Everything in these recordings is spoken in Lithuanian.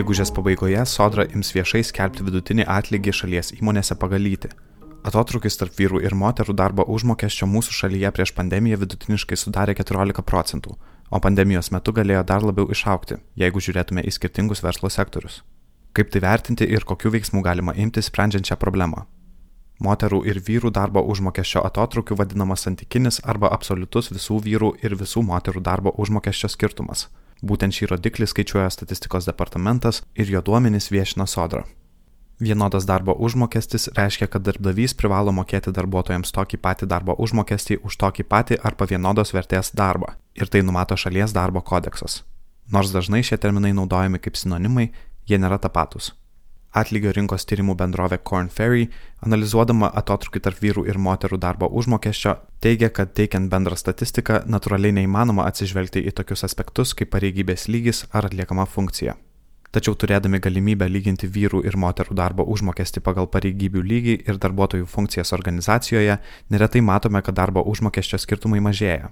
Gegužės pabaigoje sodra ims viešai skelbti vidutinį atlygį šalies įmonėse pagalyti. Atotrukis tarp vyrų ir moterų darbo užmokesčio mūsų šalyje prieš pandemiją vidutiniškai sudarė 14 procentų, o pandemijos metu galėjo dar labiau išaukti, jeigu žiūrėtume į skirtingus verslo sektorius. Kaip tai vertinti ir kokiu veiksmu galima imtis sprendžiant šią problemą? Moterų ir vyrų darbo užmokesčio atotrukiu vadinamas santykinis arba absoliutus visų vyrų ir visų moterų darbo užmokesčio skirtumas. Būtent šį rodiklį skaičiuoja statistikos departamentas ir jo duomenys viešina sodra. Vienodas darbo užmokestis reiškia, kad darbdavys privalo mokėti darbuotojams tokį patį darbo užmokestį už tokį patį arba vienodos vertės darbą. Ir tai numato šalies darbo kodeksas. Nors dažnai šie terminai naudojami kaip sinonimai, jie nėra tapatus. Atlygio rinkos tyrimų bendrovė Corn Ferry, analizuodama atotrukį tarp vyrų ir moterų darbo užmokesčio, teigia, kad teikiant bendrą statistiką natūraliai neįmanoma atsižvelgti į tokius aspektus kaip pareigybės lygis ar atliekama funkcija. Tačiau turėdami galimybę lyginti vyrų ir moterų darbo užmokestį pagal pareigybių lygį ir darbuotojų funkcijas organizacijoje, neretai matome, kad darbo užmokesčio skirtumai mažėja.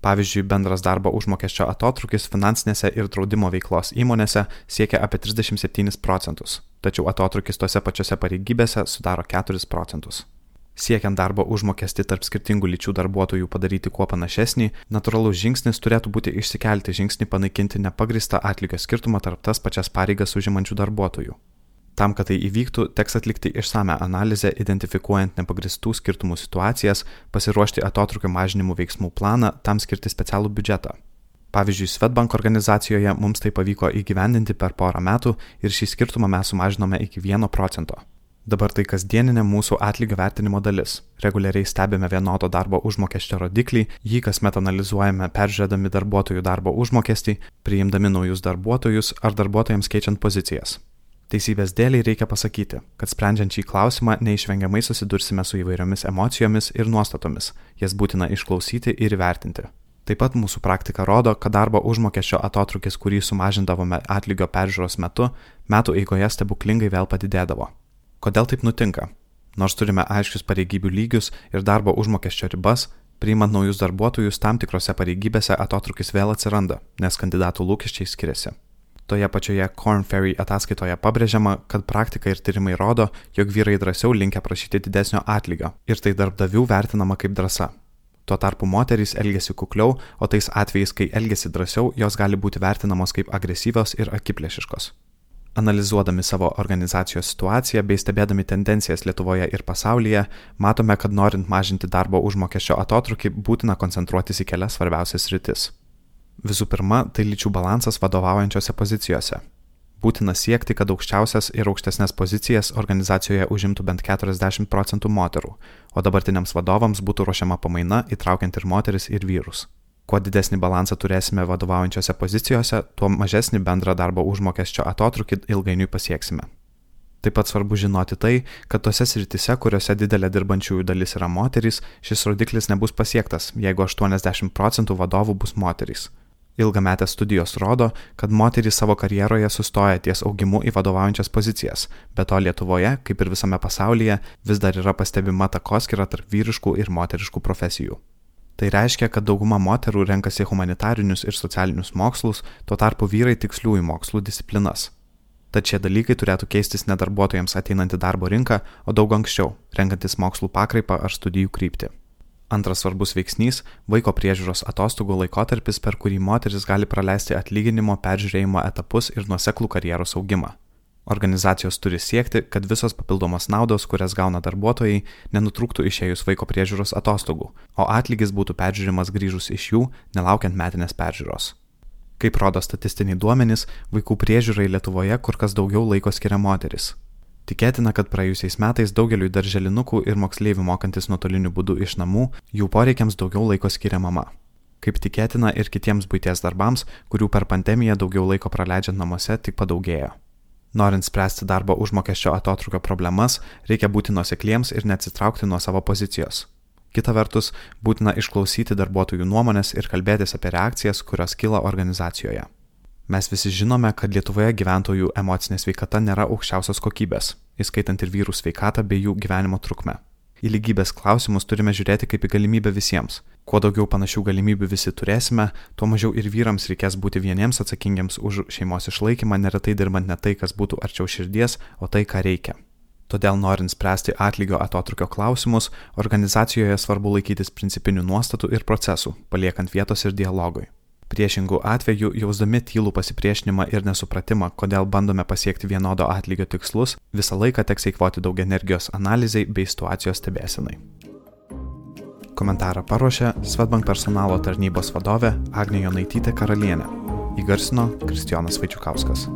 Pavyzdžiui, bendras darbo užmokesčio atotrukis finansinėse ir draudimo veiklos įmonėse siekia apie 37 procentus, tačiau atotrukis tose pačiose pareigybėse sudaro 4 procentus. Siekiant darbo užmokestį tarp skirtingų lyčių darbuotojų padaryti kuo panašesnį, natūralus žingsnis turėtų būti išsikelti žingsnį panaikinti nepagristą atlygio skirtumą tarp tas pačias pareigas užimančių darbuotojų. Tam, kad tai įvyktų, teks atlikti išsame analizę, identifikuojant nepagristų skirtumų situacijas, pasiruošti atotrukio mažinimų veiksmų planą, tam skirti specialų biudžetą. Pavyzdžiui, Svetbank organizacijoje mums tai pavyko įgyvendinti per porą metų ir šį skirtumą mes sumažinome iki 1 procento. Dabar tai kasdieninė mūsų atlygio vertinimo dalis. Reguliariai stebime vienodo darbo užmokesčio rodiklį, jį kasmet analizuojame peržiūrėdami darbuotojų darbo užmokestį, priimdami naujus darbuotojus ar darbuotojams keičiant pozicijas. Teisybės dėliai reikia pasakyti, kad sprendžiant šį klausimą neišvengiamai susidursime su įvairiomis emocijomis ir nuostatomis, jas būtina išklausyti ir įvertinti. Taip pat mūsų praktika rodo, kad darbo užmokesčio atotrukis, kurį sumažindavome atlygio peržiūros metu, metų eigoje stebuklingai vėl padidėdavo. Kodėl taip nutinka? Nors turime aiškius pareigybių lygius ir darbo užmokesčio ribas, priimant naujus darbuotojus tam tikrose pareigybėse atotrukis vėl atsiranda, nes kandidatų lūkesčiai skiriasi. Toje pačioje Corn Ferry ataskaitoje pabrėžiama, kad praktika ir tyrimai rodo, jog vyrai drąsiau linkia prašyti didesnio atlygio ir tai darbdavių vertinama kaip drąsa. Tuo tarpu moterys elgesi kukliau, o tais atvejais, kai elgesi drąsiau, jos gali būti vertinamos kaip agresyvios ir akiplėšiškos. Analizuodami savo organizacijos situaciją bei stebėdami tendencijas Lietuvoje ir pasaulyje, matome, kad norint mažinti darbo užmokesčio atotrukį, būtina koncentruotis į kelias svarbiausias rytis. Visų pirma, tai lyčių balansas vadovaujančiose pozicijose. Būtina siekti, kad aukščiausias ir aukštesnės pozicijas organizacijoje užimtų bent 40 procentų moterų, o dabartiniams vadovams būtų ruošiama pamaina įtraukiant ir moteris ir vyrus. Kuo didesnį balansą turėsime vadovaujančiose pozicijose, tuo mažesnį bendrą darbo užmokesčio atotrukį ilgainiui pasieksime. Taip pat svarbu žinoti tai, kad tose sritise, kuriuose didelė dirbančiųjų dalis yra moterys, šis rodiklis nebus pasiektas, jeigu 80 procentų vadovų bus moterys. Ilgametės studijos rodo, kad moterys savo karjeroje sustoja ties augimu į vadovaujančias pozicijas, bet to Lietuvoje, kaip ir visame pasaulyje, vis dar yra pastebima takoskira tarp vyriškų ir moteriškų profesijų. Tai reiškia, kad dauguma moterų renkasi humanitarinius ir socialinius mokslus, tuo tarpu vyrai tiksliųjų mokslų disciplinas. Tad šie dalykai turėtų keistis ne darbuotojams ateinant į darbo rinką, o daug anksčiau, renkantis mokslų pakraipą ar studijų kryptį. Antras svarbus veiksnys - vaiko priežiūros atostogų laikotarpis, per kurį moteris gali praleisti atlyginimo peržiūrėjimo etapus ir nuoseklų karjeros augimą. Organizacijos turi siekti, kad visos papildomos naudos, kurias gauna darbuotojai, nenutrūktų išėjus vaiko priežiūros atostogų, o atlygis būtų peržiūrimas grįžus iš jų, nelaukiant metinės peržiūros. Kaip rodo statistiniai duomenys, vaikų priežiūrai Lietuvoje kur kas daugiau laiko skiria moteris. Tikėtina, kad praėjusiais metais daugeliu darželinukų ir moksleivių mokantis nuotoliniu būdu iš namų, jų poreikiams daugiau laiko skiria mama. Kaip tikėtina ir kitiems būties darbams, kurių per pandemiją daugiau laiko praleidžiant namuose tik padaugėjo. Norint spręsti darbo užmokesčio atotrukio problemas, reikia būti nusekliems ir neatsitraukti nuo savo pozicijos. Kita vertus, būtina išklausyti darbuotojų nuomonės ir kalbėtis apie reakcijas, kurios kyla organizacijoje. Mes visi žinome, kad Lietuvoje gyventojų emocinė sveikata nėra aukščiausios kokybės, įskaitant ir vyrų sveikatą bei jų gyvenimo trukmę. Į lygybės klausimus turime žiūrėti kaip į galimybę visiems. Kuo daugiau panašių galimybių visi turėsime, tuo mažiau ir vyrams reikės būti vieniems atsakingiams už šeimos išlaikymą, neretai dirbant ne tai, kas būtų arčiau širdies, o tai, ką reikia. Todėl norint spręsti atlygio atotrukio klausimus, organizacijoje svarbu laikytis principinių nuostatų ir procesų, paliekant vietos ir dialogui. Priešingų atvejų, jausdami tylų pasipriešinimą ir nesupratimą, kodėl bandome pasiekti vienodo atlygio tikslus, visą laiką teks eikvoti daug energijos analizai bei situacijos stebėsinai. Komentarą paruošė Svetbank personalo tarnybos vadovė Agnė Jonaitytė Karalienė. Įgarsino Kristijonas Vaičiukauskas.